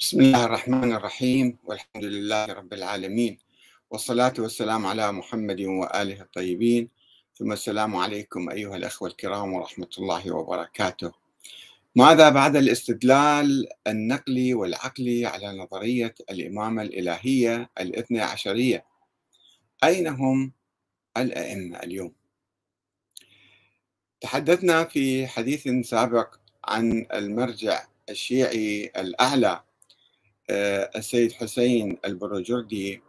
بسم الله الرحمن الرحيم والحمد لله رب العالمين والصلاة والسلام على محمد وآله الطيبين. ثم السلام عليكم أيها الأخوة الكرام ورحمة الله وبركاته. ماذا بعد الاستدلال النقلي والعقلي على نظرية الإمامة الإلهية الاثنى عشرية؟ أين هم الأئمة اليوم؟ تحدثنا في حديث سابق عن المرجع الشيعي الأعلى السيد حسين البروجردي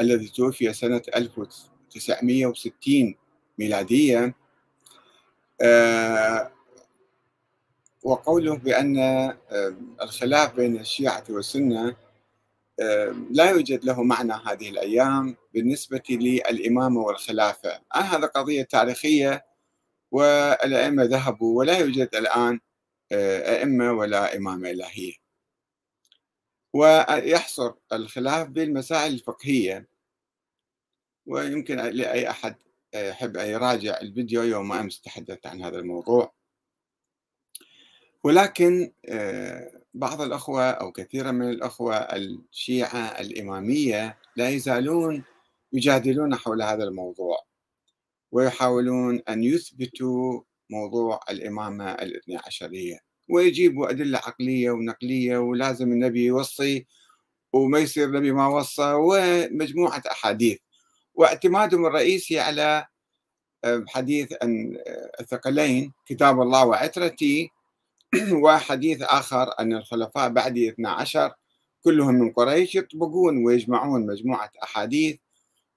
الذي توفي سنة 1960 ميلادية. آه، وقوله بأن آه، الخلاف بين الشيعة والسنة لا يوجد له معنى هذه الأيام بالنسبة للإمامة والخلافة. هذا قضية تاريخية والأئمة ذهبوا ولا يوجد الآن أئمة ولا إمامة إلهية. ويحصر الخلاف بالمسائل الفقهية. ويمكن لأي أحد يحب أن يراجع الفيديو يوم أمس تحدثت عن هذا الموضوع. ولكن بعض الأخوة أو كثيرا من الأخوة الشيعة الإمامية لا يزالون يجادلون حول هذا الموضوع. ويحاولون أن يثبتوا موضوع الإمامة الاثنى عشرية. ويجيبوا أدلة عقلية ونقلية ولازم النبي يوصي وما يصير النبي ما وصى ومجموعة أحاديث. واعتمادهم الرئيسي على آه، حديث آه، الثقلين كتاب الله وعترتي وحديث آخر أن الخلفاء بعد 12 كلهم من قريش يطبقون ويجمعون مجموعة أحاديث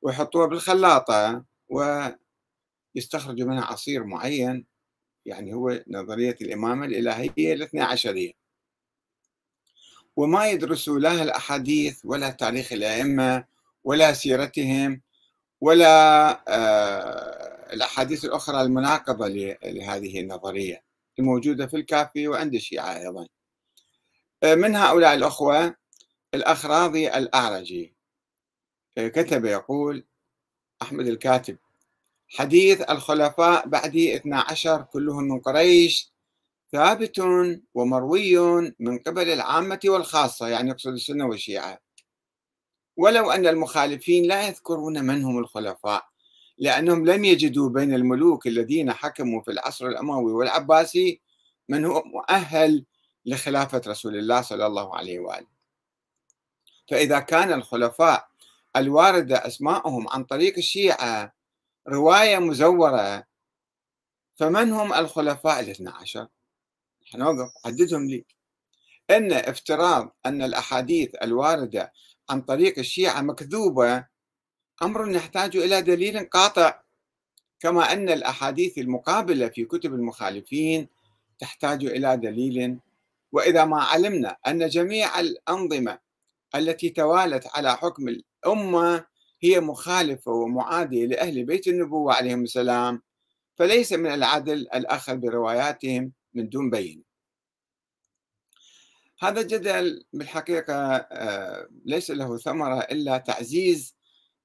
ويحطوها بالخلاطة ويستخرجوا منها عصير معين. يعني هو نظرية الإمامة الإلهية الاثنى عشرية. وما يدرسوا لا الأحاديث ولا تاريخ الأئمة ولا سيرتهم ولا آه، الأحاديث الأخرى المناقضة لهذه النظرية الموجودة في الكافي وعند الشيعة أيضا. آه، من هؤلاء الأخوة؟ الأخ راضي الأعرجي. آه، كتب يقول أحمد الكاتب حديث الخلفاء بعدي 12 كلهم من قريش ثابت ومروي من قبل العامة والخاصة يعني يقصد السنة والشيعة. ولو أن المخالفين لا يذكرون من هم الخلفاء لأنهم لم يجدوا بين الملوك الذين حكموا في العصر الأموي والعباسي من هو مؤهل لخلافة رسول الله صلى الله عليه وآله. فإذا كان الخلفاء الواردة أسماءهم عن طريق الشيعة رواية مزورة. فمن هم الخلفاء الاثنى عشر؟ حنوقف عددهم لي. أن افتراض أن الأحاديث الواردة عن طريق الشيعة مكذوبة أمر يحتاج إلى دليل قاطع كما أن الأحاديث المقابلة في كتب المخالفين تحتاج إلى دليل. وإذا ما علمنا أن جميع الأنظمة التي توالت على حكم الأمة هي مخالفة ومعادية لأهل بيت النبوة عليهم السلام فليس من العدل الأخذ برواياتهم من دون بين هذا الجدل بالحقيقة آه، ليس له ثمرة إلا تعزيز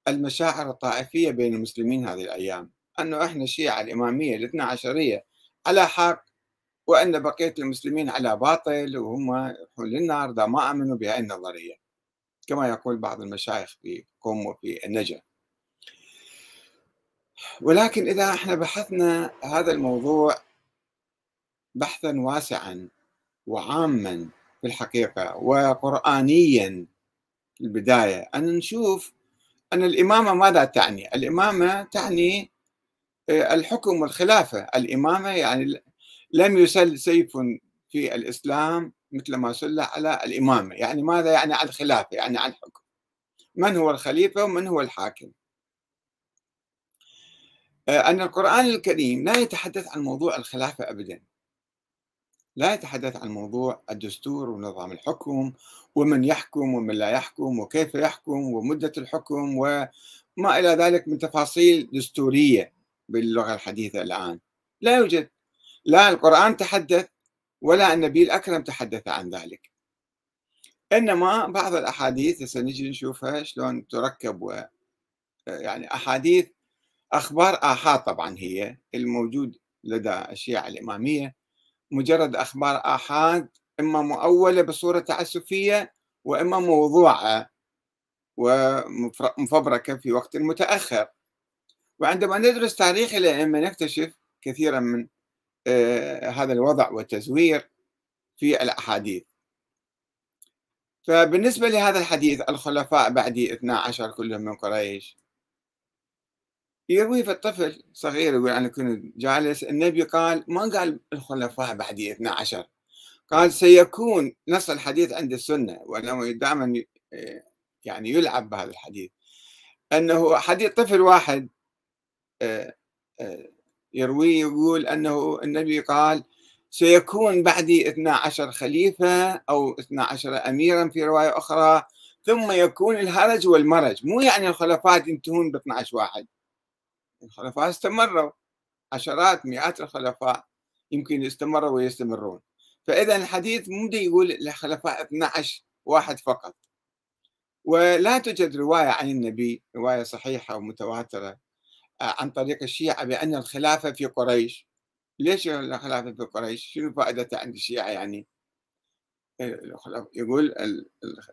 المشاعر الطائفية بين المسلمين هذه الأيام. أنه إحنا الشيعة الإمامية الاثنى عشرية على حق وأن بقية المسلمين على باطل وهم يروحون للنار إذا ما آمنوا بهذه النظرية كما يقول بعض المشايخ في قم وفي النجا ولكن إذا إحنا بحثنا هذا الموضوع بحثا واسعا وعاما في الحقيقة وقرآنيا في البداية أن نشوف أن الإمامة ماذا تعني؟ الإمامة تعني آه، الحكم والخلافة الإمامة يعني لم يسل سيف في الإسلام مثل ما سل على الإمامة يعني ماذا؟ يعني على الخلافة يعني على الحكم. من هو الخليفة ومن هو الحاكم؟ آه، أن القرآن الكريم لا يتحدث عن موضوع الخلافة أبدا. لا يتحدث عن موضوع الدستور ونظام الحكم ومن يحكم ومن لا يحكم وكيف يحكم ومدة الحكم وما إلى ذلك من تفاصيل دستورية باللغة الحديثة الآن. لا يوجد. لا القرآن تحدث ولا النبي الأكرم تحدث عن ذلك. إنما بعض الأحاديث سنجي نشوفها شلون تركب و يعني أحاديث أخبار آحاد طبعا هي الموجود لدى الشيعة الإمامية. مجرد أخبار آحاد إما مؤولة بصورة تعسفية وإما موضوعة ومفبركة في وقت متأخر. وعندما ندرس تاريخ الأئمة نكتشف كثيرا من هذا الوضع والتزوير في الأحاديث. فبالنسبة لهذا الحديث الخلفاء بعدي 12 كلهم من قريش يروي في الطفل صغير يقول أنا كنت جالس النبي قال ما قال الخلفاء بعدي 12 قال سيكون نص الحديث عند السنة وأنه دائما آه، يعني يلعب بهذا الحديث. أنه حديث طفل واحد آه، يروي يقول أنه النبي قال سيكون بعدي 12 خليفة أو 12 أميرا في رواية أخرى ثم يكون الهرج والمرج. مو يعني الخلفاء ينتهون ب 12 واحد. الخلفاء استمروا. عشرات مئات الخلفاء يمكن استمروا ويستمرون. فإذا الحديث مو يقول الخلفاء 12 واحد فقط. ولا توجد رواية عن النبي رواية صحيحة ومتواترة. عن طريق الشيعة بأن الخلافة في قريش. ليش الخلافة في قريش؟ شنو فائدتها عند الشيعة يعني؟ يقول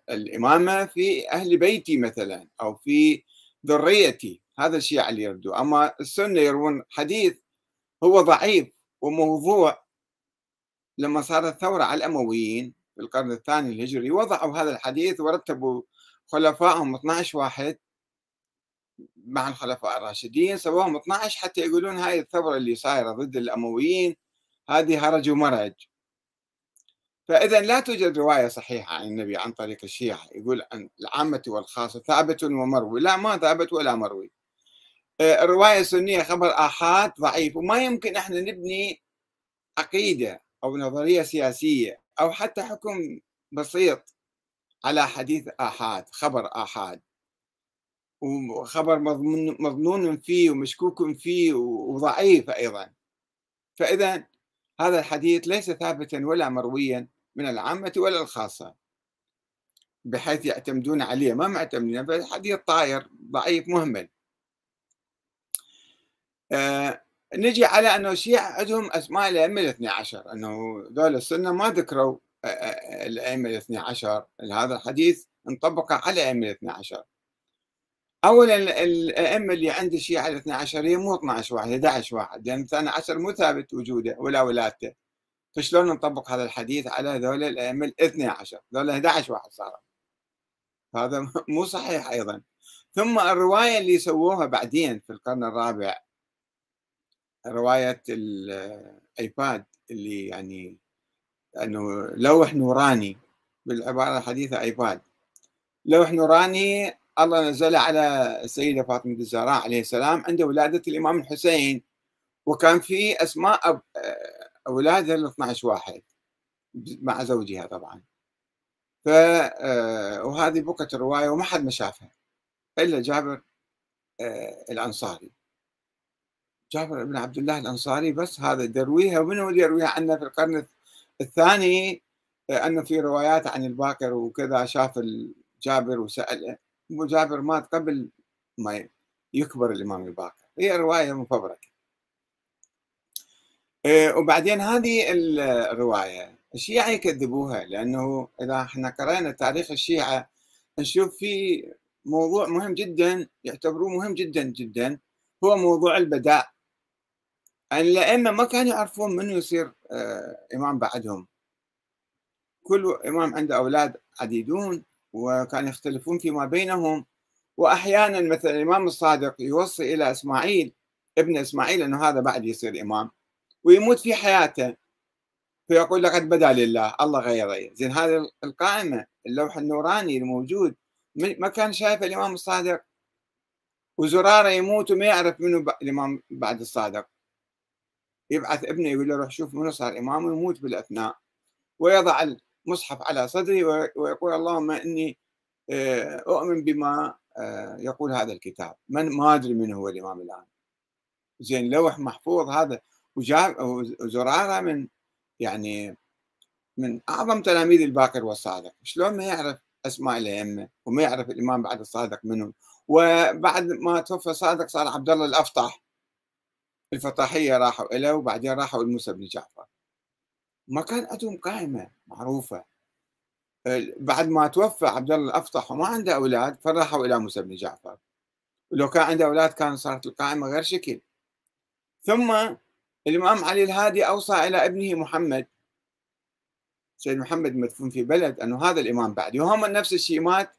الإمامة في أهل بيتي مثلا أو في ذريتي هذا الشيعة اللي يردوا أما السنة يروون حديث هو ضعيف وموضوع. لما صارت الثورة على الأمويين في القرن الثاني الهجري وضعوا هذا الحديث ورتبوا خلفائهم 12 واحد مع الخلفاء الراشدين سووهم 12 حتى يقولون هاي الثورة اللي صايرة ضد الأمويين هذه هرج ومرج. فإذا لا توجد رواية صحيحة عن النبي عن طريق الشيعة يقول عن العامة والخاصة ثابت ومروي. لا ما ثابت ولا مروي. آه، الرواية السنية خبر آحاد ضعيف وما يمكن إحنا نبني عقيدة أو نظرية سياسية أو حتى حكم بسيط على حديث آحاد خبر آحاد. وخبر مضمون مظنون فيه ومشكوك فيه وضعيف أيضا. فإذا هذا الحديث ليس ثابتا ولا مرويا من العامة ولا الخاصة بحيث يعتمدون عليه. ما معتمدين؟ فالحديث طاير ضعيف مهمل. آه نجي على أنه الشيعة عندهم أسماء الأئمة الاثنى عشر أنه دول السنة ما ذكروا آه، آه، الأئمة الاثنى عشر. هذا الحديث انطبق على الأئمة الاثنى عشر. اولا الأئمة اللي عند الشيعه الاثنى عشريه مو 12 واحد 11 واحد لأن الثاني عشر مو ثابت وجوده ولا ولادته فشلون نطبق هذا الحديث على هذول الأئمة الاثنى عشر؟ هذول 11 واحد صاروا. هذا مو صحيح أيضا. ثم الرواية اللي سووها بعدين في القرن الرابع رواية الأيباد اللي يعني أنه لوح نوراني بالعبارة الحديثة أيباد. لوح نوراني الله نزل على السيدة فاطمة الزهراء عليه السلام عند ولادة الإمام الحسين. وكان في أسماء أولادها ال 12 واحد مع زوجها طبعا. ف آه، وهذه بقت الرواية وما حد ما شافها إلا جابر آه، الأنصاري. جابر بن عبد الله الأنصاري بس هذا درويها ومن هو يرويها؟ عنا في القرن الثاني آه، أنه في روايات عن الباكر وكذا شاف جابر وسأل أبو جابر مات قبل ما يكبر الإمام الباقر. هي رواية مفبركة. إيه، وبعدين هذه الرواية الشيعة يكذبوها لأنه إذا إحنا قرأنا تاريخ الشيعة نشوف في موضوع مهم جدا يعتبروه مهم جدا جدا هو موضوع البداء. الأئمة ما كانوا يعرفون من يصير آه، إمام بعدهم. كل إمام عنده أولاد عديدون. وكانوا يختلفون فيما بينهم. واحيانا مثلا الإمام الصادق يوصي إلى إسماعيل ابن إسماعيل إنه هذا بعد يصير إمام ويموت في حياته. فيقول لقد بدا لله الله غيره. زين هذه القائمة اللوح النوراني الموجود. ما كان شايف الإمام الصادق؟ وزرارة يموت وما يعرف منه الإمام بعد الصادق. يبعث ابنه يقول له روح شوف منو صار إمام ويموت بالأثناء. ويضع مصحف على صدري ويقول اللهم إني آه، أؤمن بما آه، يقول هذا الكتاب. من ما أدري من هو الإمام الآن. زين لوح محفوظ هذا. وجاب وزرارة من يعني من أعظم تلاميذ الباقر والصادق. شلون ما يعرف أسماء الأئمة وما يعرف الإمام بعد الصادق منهم. وبعد ما توفى الصادق صار عبد الله الأفطح. الفطاحيه راحوا له وبعدين راحوا لموسى بن جعفر. ما كان عندهم قائمة معروفة. بعد ما توفى عبد الله الأفطح وما عنده أولاد فراحوا إلى موسى بن جعفر. ولو كان عنده أولاد كان صارت القائمة غير شكل. ثم الإمام علي الهادي أوصى إلى ابنه محمد. سيد محمد مدفون في بلد أنه هذا الإمام بعدي وهم نفس الشيء مات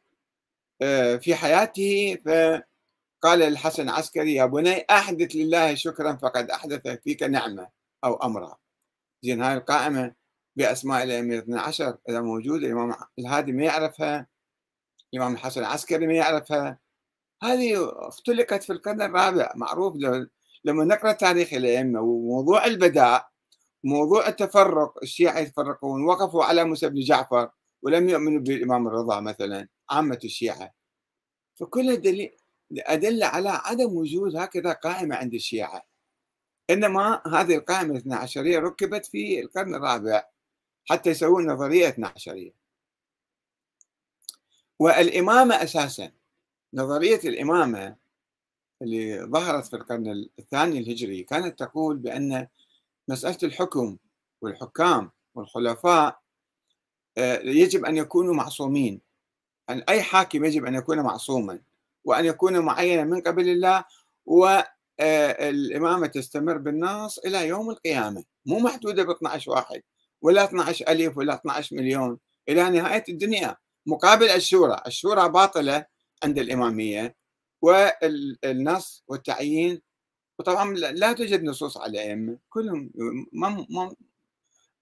آه، في حياته فقال للحسن العسكري يا بني أحدث لله شكرا فقد أحدث فيك نعمة أو امرا. زين هاي القائمة بأسماء الأئمة 12 إذا موجودة الإمام الهادي ما يعرفها الإمام الحسن العسكري ما يعرفها. هذه اختلقت في القرن الرابع معروف لما نقرأ تاريخ الأئمة وموضوع البداء موضوع التفرق الشيعة يتفرقون وقفوا على موسى بن جعفر ولم يؤمنوا بالإمام الرضا مثلا عامة الشيعة. فكل دليل أدل على عدم وجود هكذا قائمة عند الشيعة. إنما هذه القائمة الاثنى عشرية ركبت في القرن الرابع حتى يسوون نظرية اثنى عشرية. والإمامة أساسا نظرية الإمامة اللي ظهرت في القرن الثاني الهجري كانت تقول بأن مسألة الحكم والحكام والخلفاء آه، يجب أن يكونوا معصومين. أن أي حاكم يجب أن يكون معصوما وأن يكون معينا من قبل الله آه، تستمر بالنص إلى يوم القيامة. مو محدودة ب 12 واحد ولا 12 ألف ولا 12 مليون. إلى نهاية الدنيا. مقابل الشورى. الشورى باطلة عند الإمامية والنص والتعيين. وطبعا لا توجد نصوص على الأئمة كلهم ما ما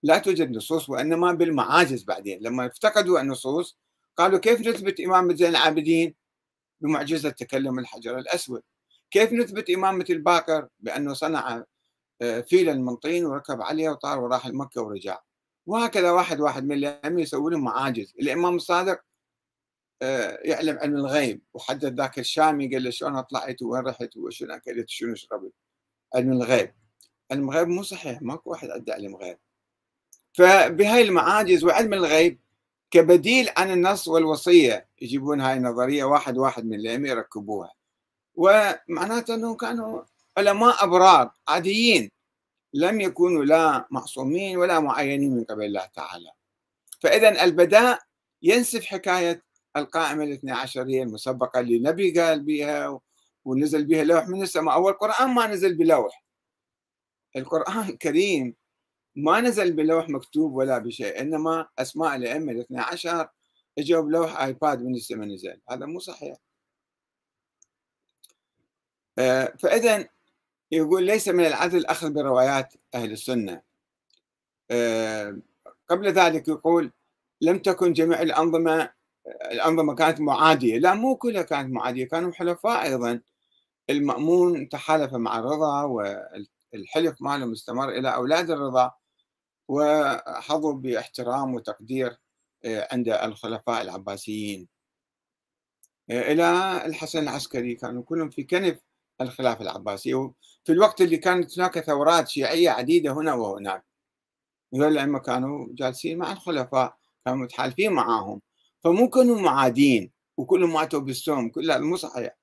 لا توجد نصوص وإنما بالمعاجز بعدين. لما افتقدوا النصوص قالوا كيف نثبت إمامة زين العابدين؟ بمعجزة تكلم الحجر الأسود. كيف نثبت إمامة الباقر بأنه صنع آه، فيلا من طين وركب عليه وطار وراح لمكة ورجع؟ وهكذا واحد واحد من الأئمة يسوي لهم معاجز. الإمام الصادق آه، يعلم علم الغيب وحدث ذاك الشامي قال له شلون طلعت وين رحت وشنو أكلت وشنو شربت. علم الغيب. علم الغيب مو صحيح ماكو واحد عنده علم غيب. فبهاي المعاجز وعلم الغيب كبديل عن النص والوصية يجيبون هاي النظرية واحد واحد من الأئمة يركبوها. ومعناته أنهم كانوا علماء أبرار عاديين لم يكونوا لا معصومين ولا معينين من قبل الله تعالى. فإذا البداء ينسف حكاية القائمة الاثنى عشرية المسبقة اللي النبي قال بها ونزل بها لوح من السماء. والقرآن ما نزل بلوح. القرآن الكريم ما نزل بلوح مكتوب ولا بشيء إنما أسماء الأئمة الاثنى عشر اجوا بلوح آيباد من السماء نزل. هذا مو صحيح. فإذا يقول ليس من العدل الأخذ بروايات أهل السنة. آه، قبل ذلك يقول لم تكن جميع الأنظمة الأنظمة كانت معادية. لا مو كلها كانت معادية كانوا حلفاء أيضا. المأمون تحالف مع الرضا والحلف ماله مستمر إلى أولاد الرضا وحظوا باحترام وتقدير آه، عند الخلفاء العباسيين. آه، إلى الحسن العسكري كانوا كلهم في كنف الخلافة العباسية وفي الوقت اللي كانت هناك ثورات شيعية عديدة هنا وهناك. هذول الأئمة كانوا جالسين مع الخلفاء كانوا متحالفين معاهم. فمو كانوا معادين وكلهم ماتوا بالسوم كلها مو صحيح.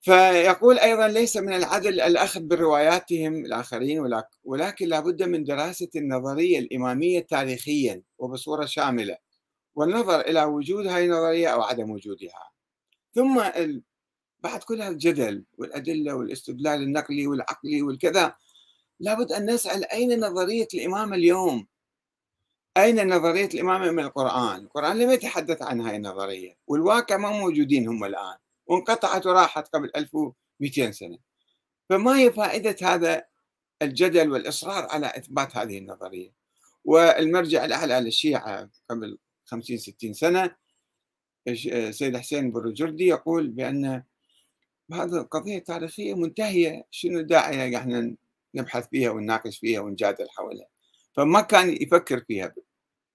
فيقول أيضا ليس من العدل الأخذ برواياتهم الآخرين ولكن لابد من دراسة النظرية الإمامية تاريخيا وبصورة شاملة. والنظر إلى وجود هذه النظرية أو عدم وجودها. ثم بعد كل هذا الجدل والأدلة والاستدلال النقلي والعقلي والكذا. لابد أن نسأل أين نظرية الإمامة اليوم؟ أين نظرية الإمامة من القرآن؟ القرآن لم يتحدث عن هاي النظرية والواقع ما موجودين هم الآن وانقطعت وراحت قبل 1200 سنة. فما هي فائدة هذا الجدل والإصرار على إثبات هذه النظرية؟ والمرجع الأعلى للشيعة قبل 50 60 سنة سيد حسين بروجردي يقول بأن هذه القضية تاريخية منتهية شنو داعي إحنا نبحث فيها ونناقش فيها ونجادل حولها. فما كان يفكر فيها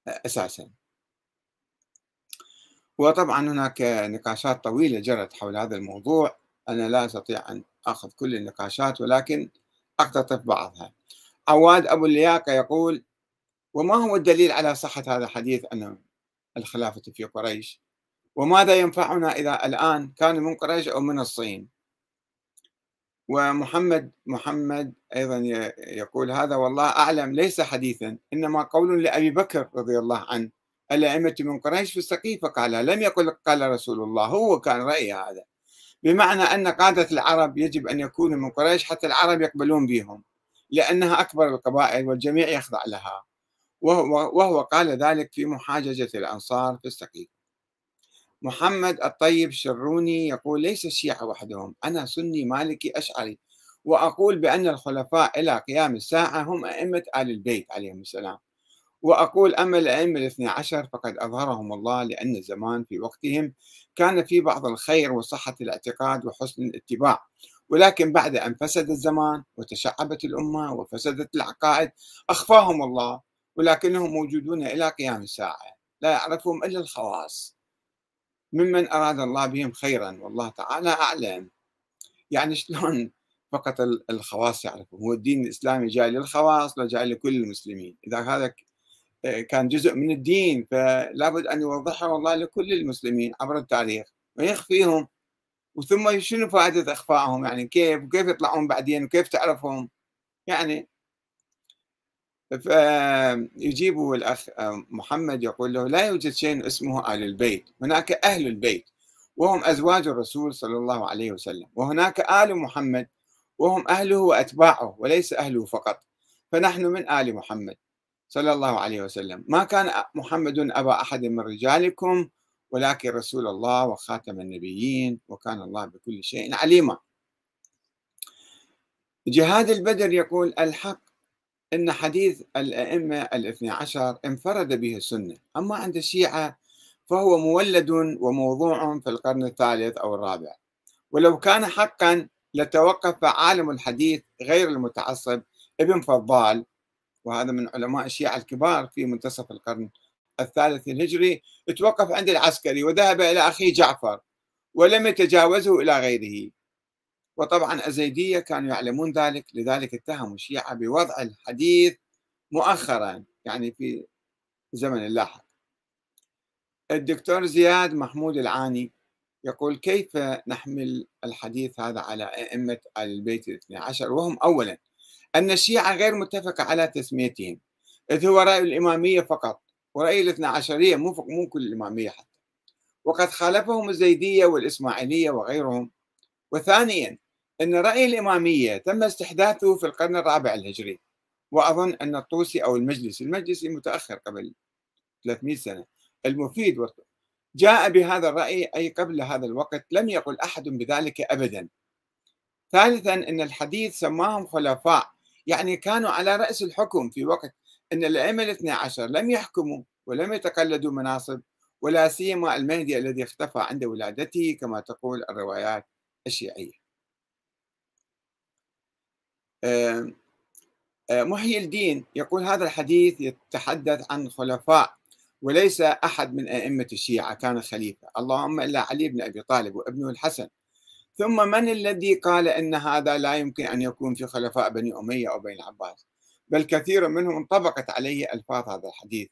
أساسا. وطبعا هناك نقاشات طويلة جرت حول هذا الموضوع. أنا لا أستطيع أن أخذ كل النقاشات ولكن أقتطف بعضها. عواد أبو اللياقة يقول وما هو الدليل على صحة هذا الحديث ان الخلافة في قريش؟ وماذا ينفعنا إذا الآن كان من قريش أو من الصين؟ ومحمد محمد أيضا يقول هذا والله أعلم ليس حديثا إنما قول لأبي بكر رضي الله عنه الأئمة من قريش في السقيفة؟ قال لم يقل قال رسول الله هو كان رأيه هذا. بمعنى أن قادة العرب يجب أن يكونوا من قريش حتى العرب يقبلون بهم لأنها أكبر القبائل والجميع يخضع لها. وهو, وهو قال ذلك في محاججة الأنصار في السقيفة. محمد الطيب الشروني يقول ليس الشيعة وحدهم أنا سني مالكي أشعري وأقول بأن الخلفاء إلى قيام الساعة هم أئمة آل البيت عليهم السلام. وأقول أما الأئمة الاثنى عشر فقد أظهرهم الله لأن الزمان في وقتهم كان في بعض الخير وصحة الاعتقاد وحسن الاتباع. ولكن بعد أن فسد الزمان وتشعبت الأمة وفسدت العقائد أخفاهم الله ولكنهم موجودون إلى قيام الساعة لا يعرفهم إلا الخواص. ممن أراد الله بهم خيرا والله تعالى أعلم. يعني شلون فقط الخواص يعرفون؟ هو الدين الإسلامي جاي للخواص لا جاي لكل المسلمين. إذا هذا كان جزء من الدين فلا بد أن يوضحه الله لكل المسلمين عبر التاريخ. ويخفيهم وثم شنو فائدة إخفائهم؟ يعني كيف وكيف يطلعون بعدين؟ وكيف تعرفهم؟ يعني فيجيب الأخ محمد يقول له لا يوجد شيء اسمه آل البيت هناك أهل البيت وهم أزواج الرسول صلى الله عليه وسلم وهناك آل محمد وهم أهله وأتباعه وليس أهله فقط فنحن من آل محمد صلى الله عليه وسلم. ما كان محمد أبا أحد من رجالكم ولكن رسول الله وخاتم النبيين وكان الله بكل شيء عليما. جهاد البدر يقول الحق أن حديث الأئمة الاثني عشر انفرد به السنة. أما عند الشيعة فهو مولد وموضوع في القرن الثالث أو الرابع. ولو كان حقا لتوقف عالم الحديث غير المتعصب ابن فضال وهذا من علماء الشيعة الكبار في منتصف القرن الثالث الهجري توقف عند العسكري وذهب إلى أخيه جعفر ولم يتجاوزه إلى غيره. وطبعا الزيدية كانوا يعلمون ذلك لذلك اتهموا الشيعة بوضع الحديث مؤخرا يعني في زمن اللاحق الدكتور زياد محمود العاني يقول كيف نحمل الحديث هذا على أئمة آل البيت الاثنى عشر؟ وهم أولا أن الشيعة غير متفقة على تسميتهم إذ هو رأي الإمامية فقط ورأي الاثنى عشرية مو مو كل الإمامية حتى. وقد خالفهم الزيدية والإسماعيلية وغيرهم. وثانيا أن رأي الإمامية تم استحداثه في القرن الرابع الهجري وأظن أن الطوسي أو المجلس المجلسي متأخر قبل 300 سنة. المفيد جاء بهذا الرأي أي قبل هذا الوقت لم يقل أحد بذلك أبدا. ثالثا أن الحديث سماهم خلفاء يعني كانوا على رأس الحكم في وقت أن الأئمة الاثنى عشر لم يحكموا ولم يتقلدوا مناصب ولا سيما المهدي الذي اختفى عند ولادته كما تقول الروايات الشيعية. محيي الدين. يقول هذا الحديث يتحدث عن خلفاء وليس أحد من أئمة الشيعة كان خليفة. اللهم إلا علي بن أبي طالب وابنه الحسن. ثم من الذي قال أن هذا لا يمكن أن يكون في خلفاء بني أمية أو بني العباس بل كثير منهم انطبقت عليه ألفاظ هذا الحديث.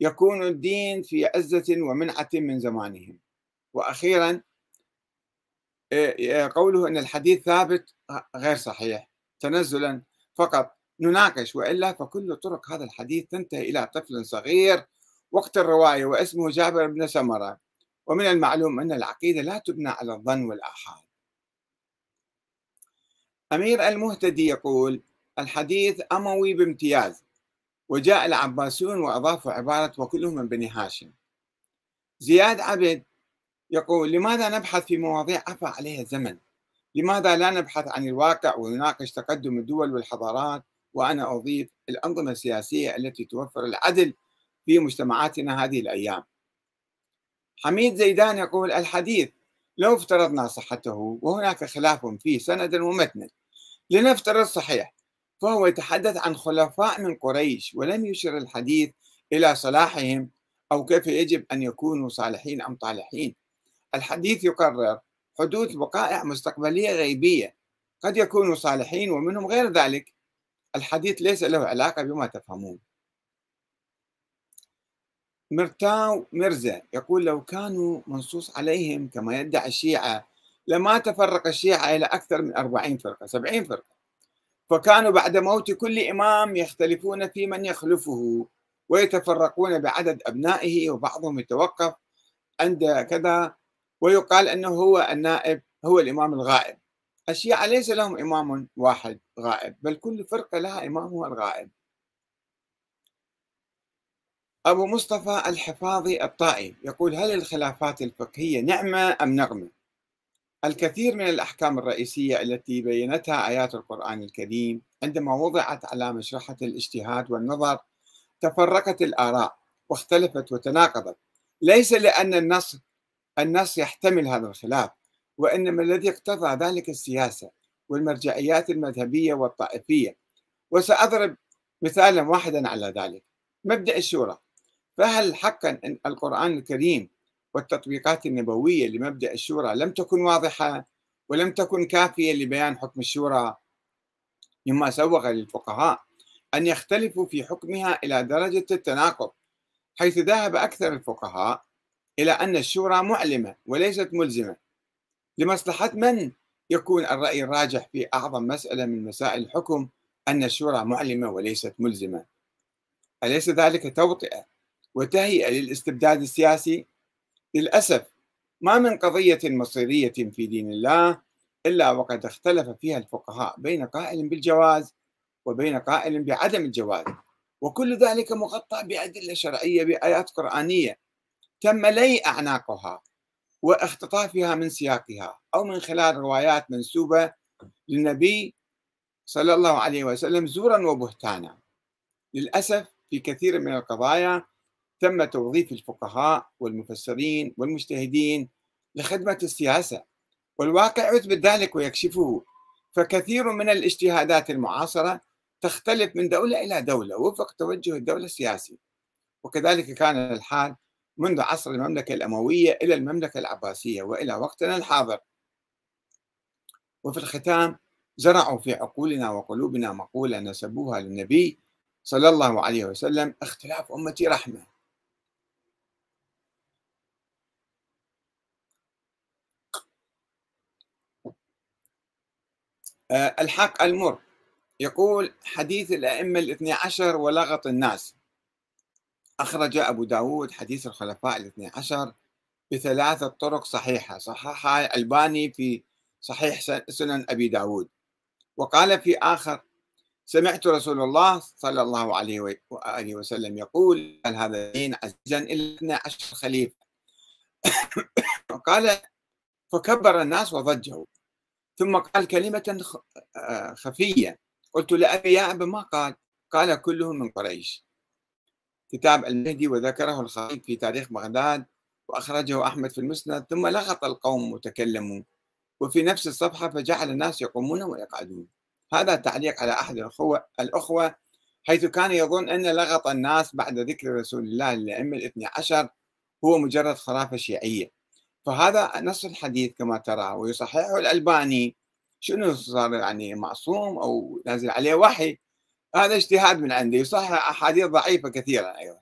يكون الدين في عزة ومنعة من زمانهم. وأخيرا قوله أن الحديث ثابت غير صحيح. تنزلا فقط نناقش وإلا فكل طرق هذا الحديث تنتهي إلى طفل صغير وقت الرواية واسمه جابر بن سمرة ومن المعلوم أن العقيدة لا تبنى على الظن والآحاد. أمير المهتدي يقول الحديث أموي بامتياز وجاء العباسيون وأضافوا عبارة وكلهم من بني هاشم. زياد عبد يقول لماذا نبحث في مواضيع عفى عليها الزمن لماذا لا نبحث عن الواقع ونناقش تقدم الدول والحضارات؟ وأنا أضيف الأنظمة السياسية التي توفر العدل في مجتمعاتنا هذه الأيام. حميد زيدان يقول الحديث لو افترضنا صحته وهناك خلاف فيه سندا ومتنا لنفترض صحيح فهو يتحدث عن خلفاء من قريش ولم يشر الحديث إلى صلاحهم أو كيف يجب أن يكونوا صالحين أم طالحين؟ الحديث يقرر حدوث وقائع مستقبلية غيبية قد يكونوا صالحين ومنهم غير ذلك. الحديث ليس له علاقة بما تفهمون. مرتاو مرزا يقول لو كانوا منصوص عليهم كما يدعي الشيعة لما تفرق الشيعة إلى أكثر من أربعين فرقة سبعين فرقة. فكانوا بعد موت كل إمام يختلفون في من يخلفه ويتفرقون بعدد أبنائه وبعضهم يتوقف عند كذا ويقال أنه هو النائب هو الإمام الغائب. الشيعة ليس لهم إمام واحد غائب بل كل فرقة لها إمامها الغائب. أبو مصطفى الحفاظي الطائي يقول هل الخلافات الفقهية نعمة أم نغمة؟ الكثير من الأحكام الرئيسية التي بينتها آيات القرآن الكريم عندما وضعت على مشرحة الاجتهاد والنظر تفرقت الآراء واختلفت وتناقضت. ليس لأن النص النص يحتمل هذا الخلاف وإنما الذي اقتضى ذلك السياسة والمرجعيات المذهبية والطائفية. وسأضرب مثالا واحدا على ذلك. مبدأ الشورى. فهل حقا أن القرآن الكريم والتطبيقات النبوية لمبدأ الشورى لم تكن واضحة ولم تكن كافية لبيان حكم الشورى؟ مما سوغ للفقهاء أن يختلفوا في حكمها إلى درجة التناقض حيث ذهب أكثر الفقهاء إلى أن الشورى معلمة وليست ملزمة. لمصلحة من؟ يكون الرأي الراجح في أعظم مسألة من مسائل الحكم أن الشورى معلمة وليست ملزمة. أليس ذلك توطئة وتهيئة للاستبداد السياسي؟ للأسف ما من قضية مصيرية في دين الله إلا وقد اختلف فيها الفقهاء بين قائل بالجواز وبين قائل بعدم الجواز وكل ذلك مغطى بأدلة شرعية بآيات قرآنية تم لي أعناقها واختطافها من سياقها أو من خلال روايات منسوبة للنبي صلى الله عليه وسلم زورا وبهتانا. للأسف في كثير من القضايا تم توظيف الفقهاء والمفسرين والمجتهدين لخدمة السياسة والواقع يثبت ذلك ويكشفه فكثير من الاجتهادات المعاصرة تختلف من دولة إلى دولة وفق توجه الدولة السياسي. وكذلك كان الحال منذ عصر المملكة الأموية إلى المملكة العباسية وإلى وقتنا الحاضر. وفي الختام زرعوا في عقولنا وقلوبنا مقولة نسبوها للنبي صلى الله عليه وسلم اختلاف أمتي رحمة. آه، الحق المر. يقول حديث الأئمة الاثني عشر ولغط الناس أخرج أبو داود حديث الخلفاء الاثني عشر بثلاثة طرق صحيحة صححها الباني في صحيح سنن أبي داود. وقال في آخر سمعت رسول الله صلى الله عليه وآله وسلم يقول هل هذا الدين عزيزا إلا 12 خليفة؟ وقال فكبر الناس وضجوا. ثم قال كلمة آه، خفية. قلت لأبي يا أبا ما قال؟ قال كلهم من قريش. كتاب المهدي وذكره الخطيب في تاريخ بغداد وأخرجه أحمد في المسند ثم لغط القوم وتكلموا وفي نفس الصفحة فجعل الناس يقومون ويقعدون. هذا تعليق على أحد الأخوة, الأخوة حيث كان يظن أن لغط الناس بعد ذكر رسول الله للأئمة الاثني عشر هو مجرد خرافة شيعية. فهذا نص الحديث كما ترى ويصححه الألباني. شنو صار يعني معصوم أو نازل عليه وحي؟ هذا اجتهاد من عندي يصحح أحاديث ضعيفة كثيرا أيضا.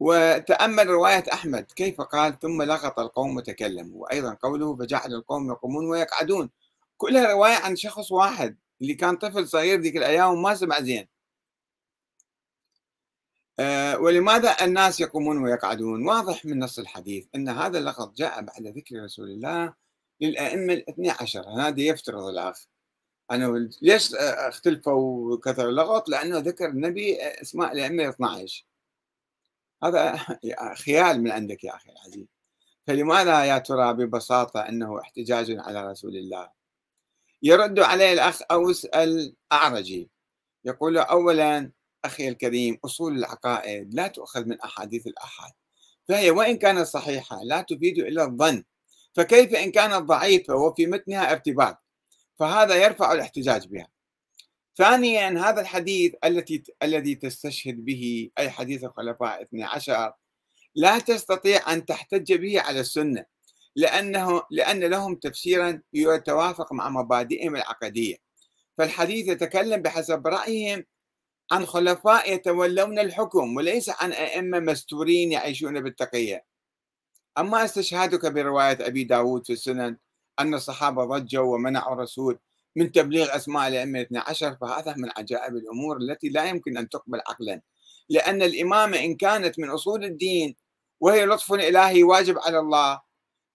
وتأمل رواية أحمد كيف قال؟ ثم لغط القوم وتكلموا. وأيضا قوله فجعل القوم يقومون ويقعدون. كلها رواية عن شخص واحد اللي كان طفل صغير ذيك الأيام وما سمع زين. أه ولماذا الناس يقومون ويقعدون؟ واضح من نص الحديث أن هذا اللغط جاء بعد ذكر رسول الله للأئمة الاثني عشر. هذا يفترض الأخ أنا ليش اختلفوا وكثر اللغط لأنه ذكر النبي اسماء الأئمة 12 هذا خيال من عندك يا أخي العزيز. فلماذا يا ترى ببساطة أنه احتجاج على رسول الله؟ يرد عليه الأخ أوس الأعرجي. يقول أولا أخي الكريم أصول العقائد لا تؤخذ من أحاديث الأحاد. فهي وإن كانت صحيحة لا تفيد إلا الظن. فكيف إن كانت ضعيفة وفي متنها ارتباط؟ فهذا يرفع الاحتجاج بها. ثانيا هذا الحديث التي الذي تستشهد به أي حديث الخلفاء 12 لا تستطيع أن تحتج به على السنة لأنه لأن لهم تفسيرا يتوافق مع مبادئهم العقدية. فالحديث يتكلم بحسب رأيهم عن خلفاء يتولون الحكم وليس عن أئمة مستورين يعيشون بالتقية. أما استشهادك برواية أبي داود في السنن أن الصحابة ضجوا ومنعوا الرسول من تبليغ أسماء الأئمة الاثنى عشر فهذا من عجائب الأمور التي لا يمكن أن تقبل عقلا. لأن الإمامة إن كانت من أصول الدين وهي لطف إلهي واجب على الله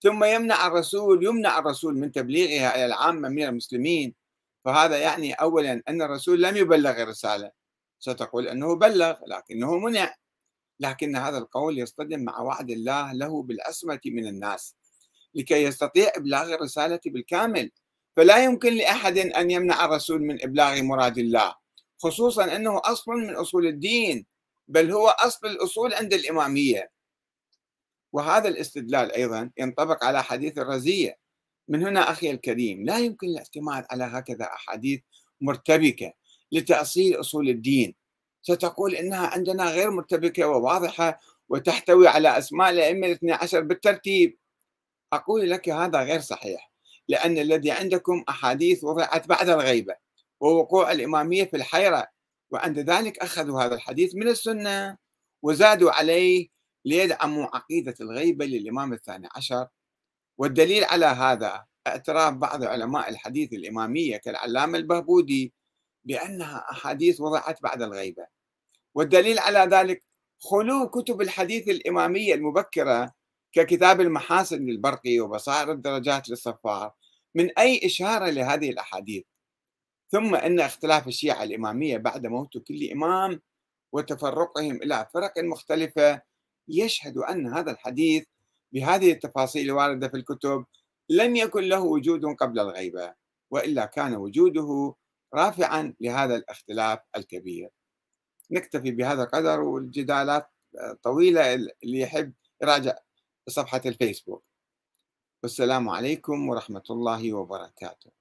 ثم يمنع الرسول يمنع الرسول من تبليغها إلى العامة من المسلمين. فهذا يعني أولا أن الرسول لم يبلغ الرسالة. ستقول أنه بلغ لكنه منع. لكن هذا القول يصطدم مع وعد الله له بالعصمة من الناس. لكي يستطيع إبلاغ الرسالة بالكامل. فلا يمكن لأحد أن يمنع الرسول من إبلاغ مراد الله خصوصا أنه أصل من أصول الدين بل هو أصل الأصول عند الإمامية. وهذا الاستدلال أيضا ينطبق على حديث الرزية. من هنا أخي الكريم لا يمكن الاعتماد على هكذا أحاديث مرتبكة لتأصيل أصول الدين. ستقول إنها عندنا غير مرتبكة وواضحة وتحتوي على أسماء الأئمة الاثنى عشر بالترتيب. أقول لك هذا غير صحيح لأن الذي عندكم أحاديث وضعت بعد الغيبة ووقوع الإمامية في الحيرة وعند ذلك أخذوا هذا الحديث من السنة وزادوا عليه ليدعموا عقيدة الغيبة للإمام الثاني عشر. والدليل على هذا اعتراف بعض علماء الحديث الإمامية كالعلامة البهبودي بأنها أحاديث وضعت بعد الغيبة. والدليل على ذلك خلو كتب الحديث الإمامية المبكرة ككتاب المحاسن للبرقي وبصائر الدرجات للصفار من أي إشارة لهذه الأحاديث؟ ثم أن اختلاف الشيعة الإمامية بعد موت كل إمام وتفرقهم إلى فرق مختلفة يشهد أن هذا الحديث بهذه التفاصيل الواردة في الكتب لم يكن له وجود قبل الغيبة وإلا كان وجوده رافعا لهذا الاختلاف الكبير. نكتفي بهذا القدر والجدالات طويلة اللي يحب يراجع صفحة الفيسبوك. والسلام عليكم ورحمة الله وبركاته.